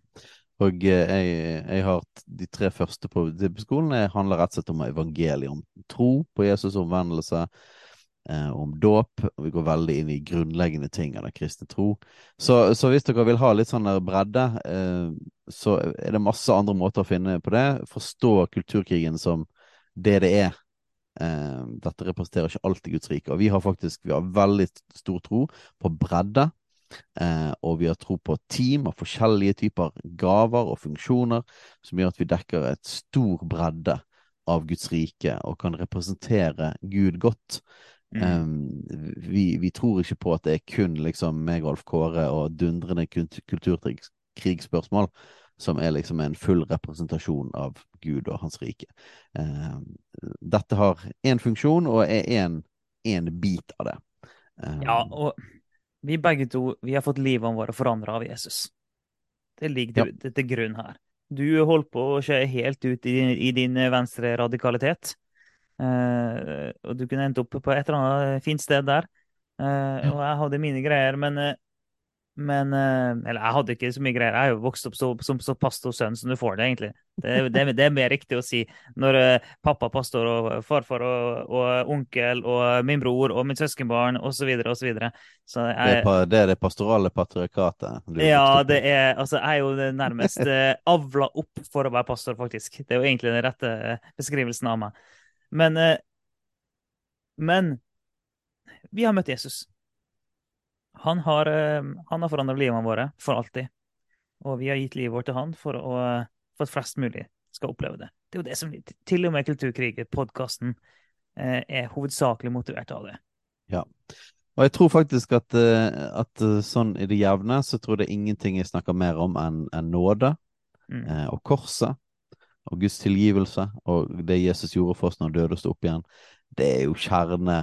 og jeg, jeg har de tre første på Disippelskolen handler rett og slett om evangeliet, om tro på Jesus' omvendelse, eh, om dåp, og vi går veldig inn i grunnleggende ting av den kristne tro. Så, så, hvis dere vil ha litt sånn bredde, eh, så er det masse andre måter å finne på det. Forstå kulturkrigen som det det er. Eh, dette representerer ikke alltid Guds rike. Og vi har faktisk vi har veldig stor tro på bredde. Eh, og vi har tro på team av forskjellige typer gaver og funksjoner som gjør at vi dekker et stor bredde av Guds rike og kan representere Gud godt. Mm. Um, vi, vi, tror ikke på at det er kun liksom meg, Rolf Kåre og dundrende kulturkrigsspørsmål som er liksom en full representasjon av Gud og hans rike. Um, dette har én funksjon og er én bit av det. Um, ja, og vi begge to vi har fått livene våre forandra av Jesus. Det ligger ja. til grunn her. Du holdt på å skje helt ut i, i din venstre radikalitet. Eh, og du kunne endt opp på et eller annet fint sted der. Uh, og jeg hadde mine greier, men, uh, men Eller jeg hadde ikke så mye greier. Jeg er jo vokst opp som så, så, pastorsønn som du får det, egentlig. Det, det, det, er mer riktig å si når pappa pastor og farfar og, og, onkel og min bror og mitt søskenbarn osv. osv. Det, det er det pastorale patriarkatet? Ja, det er Altså, jeg er jo nærmest avla opp for å være pastor, faktisk. Det er jo egentlig den rette beskrivelsen av meg. Men, eh, men vi har møtt Jesus. Han har, eh, han har forandra livene våre for alltid. Og vi har gitt livet vårt til han for, å, for at flest mulig skal oppleve det. Det er jo det som Til og med Kulturkriget, podkasten, eh, er hovedsakelig motivert av det. Ja. Og jeg tror faktisk at, at, sånn i det jevne så tror jeg det er ingenting jeg snakker mer om enn en nåde mm. og korset og Guds tilgivelse og det Jesus gjorde for oss når han døde og sto opp igjen, det er jo kjerne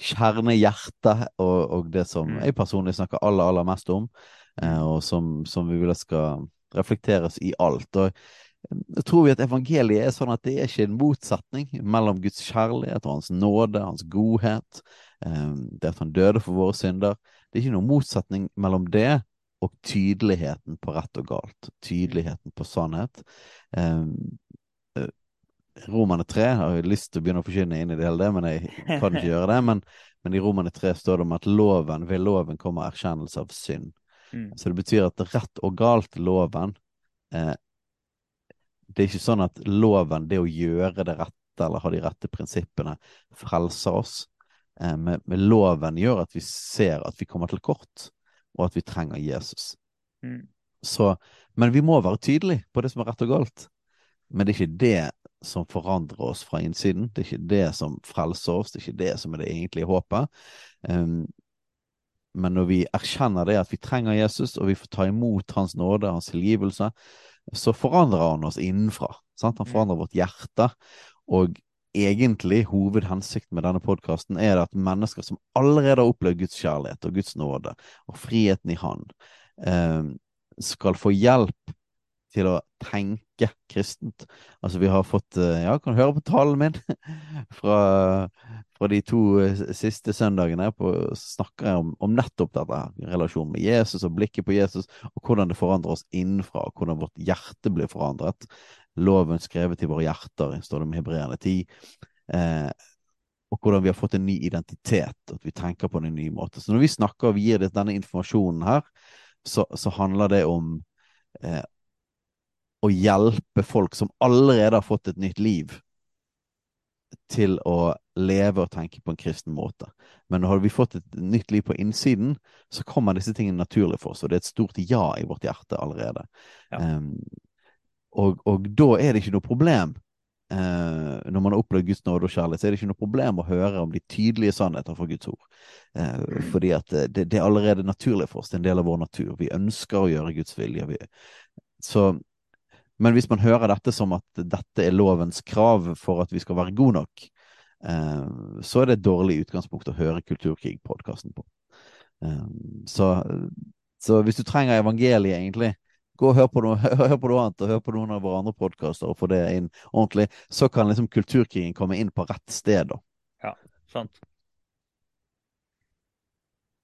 kjernehjertet og, og, det som mm. jeg personlig snakker aller, aller mest om, eh, og som, som, vi vil skal reflekteres i alt. Og jeg tror vi at evangeliet er sånn at det er ikke en motsetning mellom Guds kjærlighet og hans nåde, hans godhet, eh, det at han døde for våre synder. Det er ikke noen motsetning mellom det og tydeligheten på rett og galt. Tydeligheten på sannhet. Romane 3 har jeg lyst til å begynne å forkynne inn i det hele det, men jeg kan ikke gjøre det. Men, men i Romane 3 står det om at loven, ved loven kommer erkjennelse av synd. Mm. Så det betyr at rett og galt loven eh, Det er ikke sånn at loven, det å gjøre det rette eller ha de rette prinsippene, frelser oss. Eh, men, men, loven gjør at vi ser at vi kommer til kort og at vi trenger Jesus. Mm. Så, men vi må være tydelige på det som er rett og galt. Men det er ikke det som forandrer oss fra innsiden. Det er ikke det som frelser oss, det er ikke det som er det egentlige håpet. Um, men når vi erkjenner det at vi trenger Jesus, og vi får ta imot Hans nåde, Hans tilgivelse, så forandrer Han oss innenfra. Sant? Han mm. forandrer vårt hjerte. Og egentlig hovedhensikten med denne podkasten er det at mennesker som allerede har opplevd Guds kjærlighet og Guds nåde og friheten i Han, um, skal få hjelp til å tenke kristent. Altså, vi har fått eh, Ja, kan du høre på talen min fra, fra de to eh, siste søndagene. På, snakker jeg om, om nettopp dette. Relasjonen med Jesus og blikket på Jesus, og hvordan det forandrer oss innenfra, og hvordan vårt hjerte blir forandret. Loven skrevet i våre hjerter, står det med Hebreerne 10. Eh, og hvordan vi har fått en ny identitet, og at vi tenker på en ny måte. Så når vi snakker og vi gir denne informasjonen her, så, så handler det om eh, å hjelpe folk som allerede har fått et nytt liv, til å leve og tenke på en kristen måte. Men har vi fått et nytt liv på innsiden, så kommer disse tingene naturlig for oss, og det er et stort ja i vårt hjerte allerede. Ja. Um, og, og, da er det ikke noe problem, uh, når man har opplevd Guds nåde og kjærlighet, så er det ikke noe problem å høre om de tydelige sannheter fra Guds ord. Uh, fordi at det, det, er allerede naturlig for oss, det er en del av vår natur. Vi ønsker å gjøre Guds vilje. Vi, så Men hvis man hører dette som at dette er lovens krav for at vi skal være gode nok, eh, så er det et dårlig utgangspunkt å høre Kulturkrig-podkasten på. Eh, så, så, hvis du trenger evangeliet, egentlig, gå og hør på noe, hør på noe annet, og hør på noen av våre andre podkaster og få det inn ordentlig. Så kan liksom kulturkrigen komme inn på rett sted, da. Ja, sant.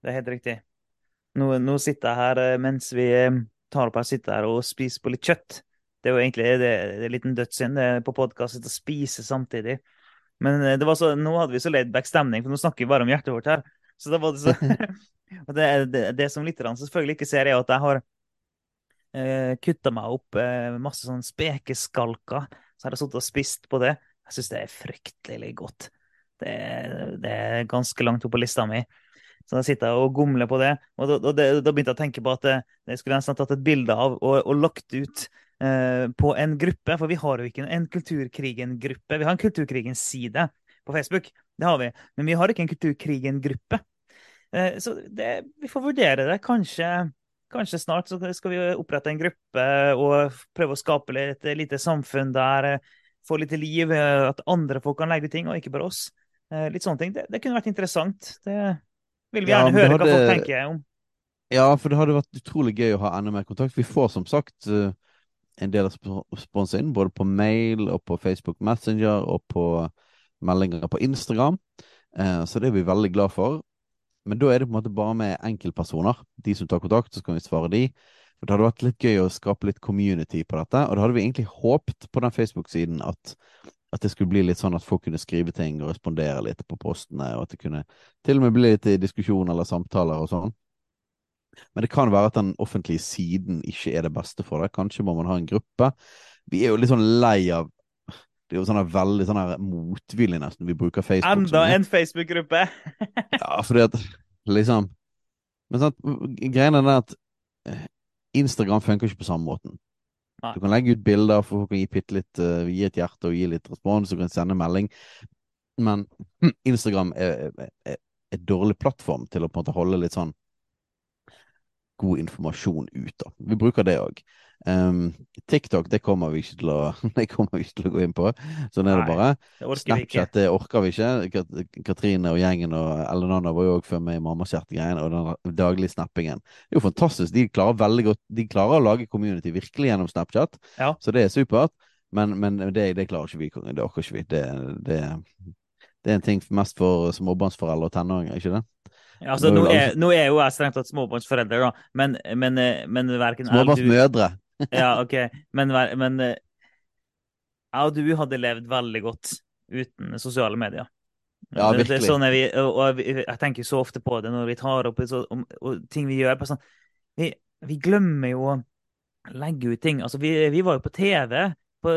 Det er helt riktig. Nå, nå sitter jeg her eh, mens vi tar opp her, sitter her og spiser på litt kjøtt. Det er jo egentlig det, det er en liten dødssynd på podkast å spise samtidig. Men eh, det var så, nå hadde vi så laidback stemning, for nå snakker vi bare om hjertet vårt her. Så da var det så og det, det, det som lytterne selvfølgelig ikke ser, er at jeg har eh, kutta meg opp eh, masse sånn spekeskalker. Så har jeg sittet og spist på det. Jeg syns det er fryktelig godt. Det, det, er ganske langt opp på lista mi. Så da sitter jeg og gomler på det. Og da, da, da begynte jeg å tenke på at det, eh, skulle jeg nesten tatt et bilde av og, og lagt ut på en gruppe, for vi har jo ikke en Kulturkrigen-gruppe. Vi har en Kulturkrigen-side på Facebook, det har vi, men vi har ikke en Kulturkrigen-gruppe. Eh, så det, vi får vurdere det. Kanskje, kanskje, snart så skal vi opprette en gruppe og prøve å skape et lite samfunn der. Eh, få litt liv, at andre folk kan legge ut ting, og ikke bare oss. Litt sånne ting. Det, det kunne vært interessant. Det vil vi gjerne ja, høre hadde... hva folk tenker om. Ja, for det hadde vært utrolig gøy å ha enda mer kontakt. Vi får som sagt en del av sponsen, både på mail og på Facebook Messenger og på meldinger på Instagram. Eh, så det er vi veldig glad for. Men da er det på en måte bare med enkeltpersoner. De som tar kontakt, så kan vi svare de. For Det hadde vært litt gøy å skape litt community på dette. Og da hadde vi egentlig håpt på den Facebook-siden at, at, det skulle bli litt sånn at folk kunne skrive ting og respondere litt på postene, og at det kunne til og med bli litt diskusjon eller samtaler og sånn. Men det kan være at den offentlige siden ikke er det beste for deg. Kanskje må man ha en gruppe. Vi er jo litt sånn lei av det er jo sånn veldig sånn motvillig, nesten. Vi bruker Facebook. Enda en Facebook-gruppe! ja, fordi at liksom Men sant, greien er at eh, Instagram funker ikke på samme måten. Nei. Du kan legge ut bilder, for folk kan gi, litt, uh, gi et hjerte og gi litt respons, og kan sende melding. Men Instagram er, er, er et dårlig plattform til å på en måte holde litt sånn god informasjon ut. da. Vi bruker det òg. Um, ehm, TikTok det kommer, vi ikke til å, det kommer vi ikke til å gå inn på. Sånn er det bare. Det Snapchat det orker vi ikke. Katrine og gjengen og Ellenana var jo òg før med i Mammakjert-greien og den daglige snappingen. Det er jo fantastisk. De klarer veldig godt De klarer å lage community virkelig gjennom Snapchat, ja. så det er supert. Men, men det, det, klarer ikke vi. Det orker ikke vi. Det, det, det er en ting mest for småbarnsforeldre og tenåringer, ikke det? Altså, nå, er, nå, er, jo jeg strengt tatt småbarnsforelder, da, men, men, eh, men verken Småbarnsmødre. ja, OK. Men, men eh, jeg og du hadde levd veldig godt uten sosiale medier. Ja, virkelig. Sånn vi, og jeg tenker så ofte på det når vi tar opp så, om, ting vi gjør. Sånn, vi, vi, glemmer jo å legge ut ting. Altså, vi, vi var jo på TV på,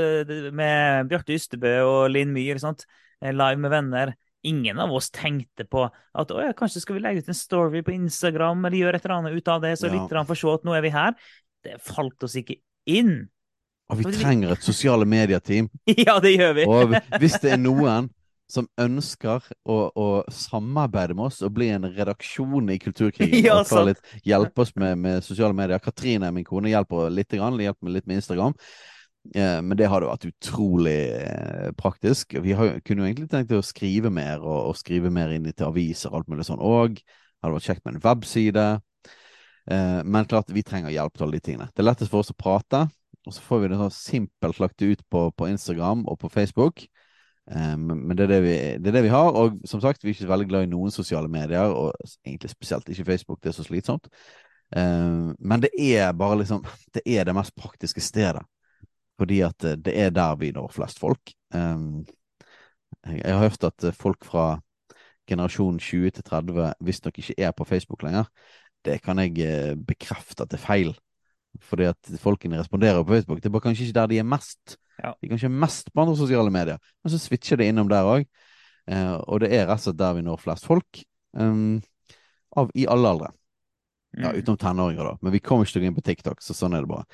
med Bjarte Ystebø og Linn Myhr, eh, live med venner ingen av oss tenkte på at ja, kanskje skal vi legge ut en story på Instagram eller gjøre et eller annet ut av det, så ja. lytterne får se at nå er vi her. Det falt oss ikke inn. Og vi trenger et sosiale medieteam. ja, det gjør vi. og hvis det er noen som ønsker å, å, samarbeide med oss og bli en redaksjon i Kulturkrigen ja, og litt, hjelpe oss med, med, sosiale medier Katrine, min kone, hjelper litt, grann, hjelper meg litt med Instagram. Eh, men det hadde vært utrolig eh, praktisk. Vi har, kunne jo egentlig tenkt å skrive mer, og, og skrive mer inn til aviser og alt mulig sånn òg. Hadde vært kjekt med en webside. Eh, men klart, vi trenger hjelp til alle de tingene. Det er lettest for oss å prate, og så får vi det sånn simpelt lagt ut på, på Instagram og på Facebook. Men det er det, vi, det er det, vi, har, og som sagt, vi er ikke veldig glad i noen sosiale medier, og egentlig spesielt ikke Facebook, det er så slitsomt. Men det er bare liksom Det er det mest praktiske stedet fordi at eh, det er der vi når flest folk. Um, jeg har hørt at eh, folk fra generasjon 20 til 30 visstnok ikke er på Facebook lenger. Det kan jeg eh, bekrefte at det er feil. Fordi at folkene responderer på Facebook. Det er bare kanskje ikke der de er mest. Ja. De er kanskje mest på andre sosiale medier, men så switcher det innom der òg. Og det er rett og slett der vi når flest folk. Um, av, I alle aldre. Ja, mm. utenom tenåringer, da. Men vi kommer ikke til å gå inn på TikTok, så sånn er det bare.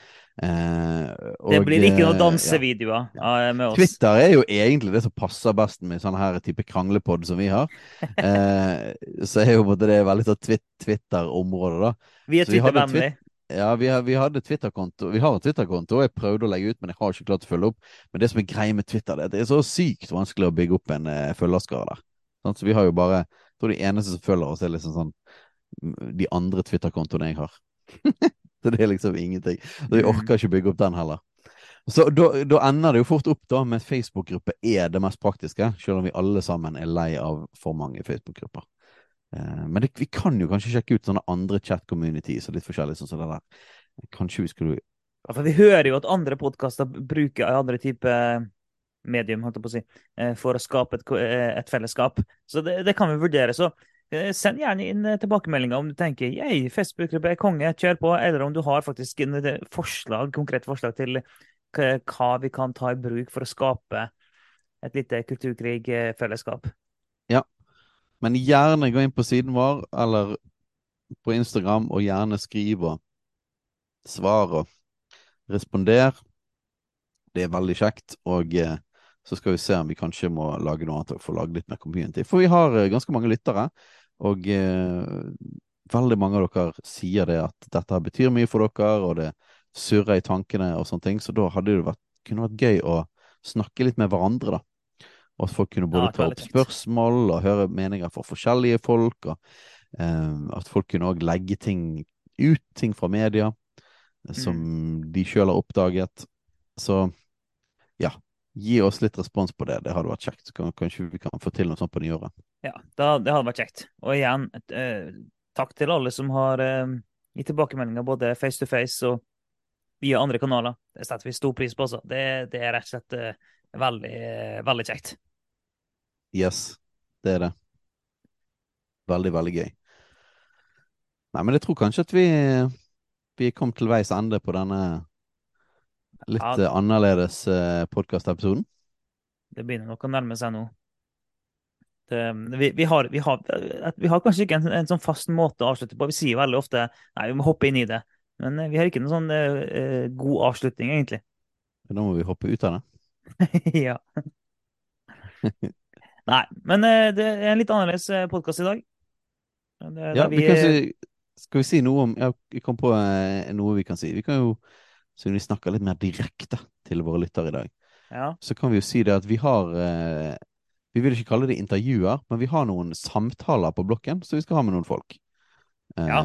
Eh, og, det blir ikke noen eh, dansevideoer ja. med oss. Twitter er jo egentlig det som passer best med sånn her type kranglepod som vi har. Eh, så er jo det veldig sånn Twitter-område, da. Vi er Twitter-vennlig. Ja, vi, har, vi hadde Twitter-konto. Vi har en Twitter-konto, og jeg prøvde å legge ut, men jeg har ikke klart å følge opp. Men det som er greia med Twitter, det, det er så sykt vanskelig å bygge opp en uh, følgerskare der. Sånn, så vi har jo bare Jeg tror de eneste som følger oss, er liksom sånn de andre Twitter-kontoene jeg har. så det er liksom ingenting. Så vi orker ikke bygge opp den heller. Så da, da, ender det jo fort opp da med Facebook-gruppe er det mest praktiske, selv om vi alle sammen er lei av for mange Facebook-grupper. Eh, men det, vi kan jo kanskje sjekke ut sånne andre chat-communities og litt forskjellig sånn som det der. Kanskje vi skulle for Vi hører jo at andre podkaster bruker andre typer medium holdt jeg på å si, eh, for å skape et, eh, et fellesskap. Så det, det, kan vi vurdere. Så Eh, send gjerne inn eh, tilbakemeldinger om du tenker jeg, Facebook-gruppe er konge, kjør på, eller om du har faktisk eh, forslag, konkret forslag til hva vi kan ta i bruk for å skape et lite kulturkrigfellesskap. Ja, men gjerne gå inn på siden vår eller på Instagram og gjerne skrive svar og responder. Det er veldig kjekt. Og så skal vi se om vi kanskje må lage noe annet og få lage litt mer community. For vi har ganske mange lyttere. Og eh, veldig mange av dere sier det at dette betyr mye for dere, og det surrer i tankene og sånne ting. Så da hadde det vært, kunne vært gøy å snakke litt med hverandre, da. Og at folk kunne både ja, ta opp spørsmål og høre meninger fra forskjellige folk. og eh, At folk kunne òg legge ting ut, ting fra media, eh, som mm. de sjøl har oppdaget. Så ja, gi oss litt respons på det. Det hadde vært kjekt. Kanskje vi kan få til noe sånt på nyåret. Ja, det, hadde vært kjekt. Og igjen, et, eh, takk til alle som har eh, gitt tilbakemeldinger både face to face og via andre kanaler. Det setter vi stor pris på. altså. Det, det er rett og slett eh, veldig, eh, veldig kjekt. Yes, det er det. Veldig, veldig gøy. Nei, men jeg tror kanskje at vi, vi kom til veis ende på denne litt ja, eh, annerledes eh, podkastepisoden. Det begynner nok å nærme seg nå. Det, vi, vi, har, vi, har, vi, har, kanskje ikke en, en, sånn fast måte å avslutte på. Vi sier veldig ofte nei, vi må hoppe inn i det. Men eh, vi har ikke noen sånn uh, god avslutning, egentlig. Da må vi hoppe ut av det. ja. nei, men uh, det er en litt annerledes podkast i dag. Det, ja, vi, kan si, skal vi si noe om Jeg kom på noe vi kan si. Vi kan jo, siden vi snakker litt mer direkte til våre lyttere i dag, ja. så kan vi jo si det at vi har vi vil ikke kalle det intervjuer, men vi har noen samtaler på blokken, så vi skal ha med noen folk eh, ja.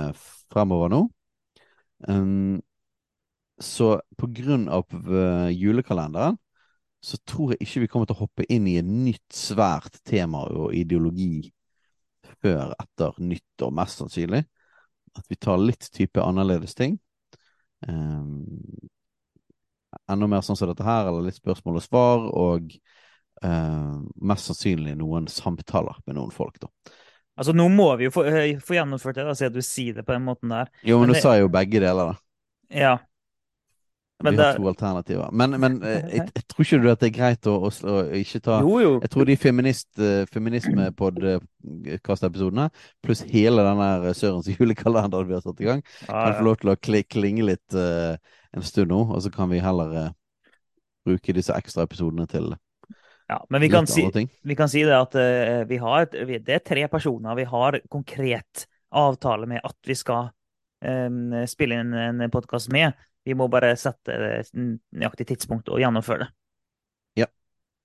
fremover nå. Um, så på grunn av uh, julekalenderen så tror jeg ikke vi kommer til å hoppe inn i et nytt svært tema og ideologi før etter nyttår, mest sannsynlig. At vi tar litt type annerledes ting. Um, enda mer sånn som dette her, eller litt spørsmål og svar, og uh, mest sannsynlig noen samtaler med noen folk, da. Altså, nå må vi jo få, uh, få gjennomført det, da, siden du sier det på den måten der. Jo, men, men nå sa jo begge deler, da. Ja. Men vi har to alternativer. Men, men eh, jeg, jeg, tror ikke du at det er greit å, å, å ikke ta jo, jo. Jeg tror de feminist, uh, feminisme-podkast-episodene, pluss hele den der Sørens julekalender vi har satt i gang, kan få lov til å klinge litt uh, en stund nå, og så kan vi heller uh, bruke disse ekstra episodene til ja, men vi kan, si, vi kan, si, det at uh, vi har, det er tre personer vi har konkret avtale med at vi skal spille inn en podkast med. Vi må bare sette nøyaktig tidspunkt og gjennomføre det. Ja,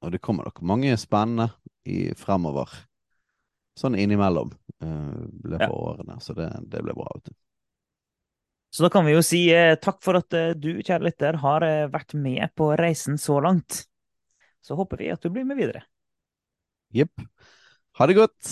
og det kommer nok mange spennende i, fremover. Sånn innimellom uh, løpet av ja. årene, så det, det blir bra. vet du. Så da kan vi jo si eh, takk for at eh, du, kjære lytter, har eh, vært med på reisen så langt så håper vi at du blir med videre. Jepp. Ha det godt.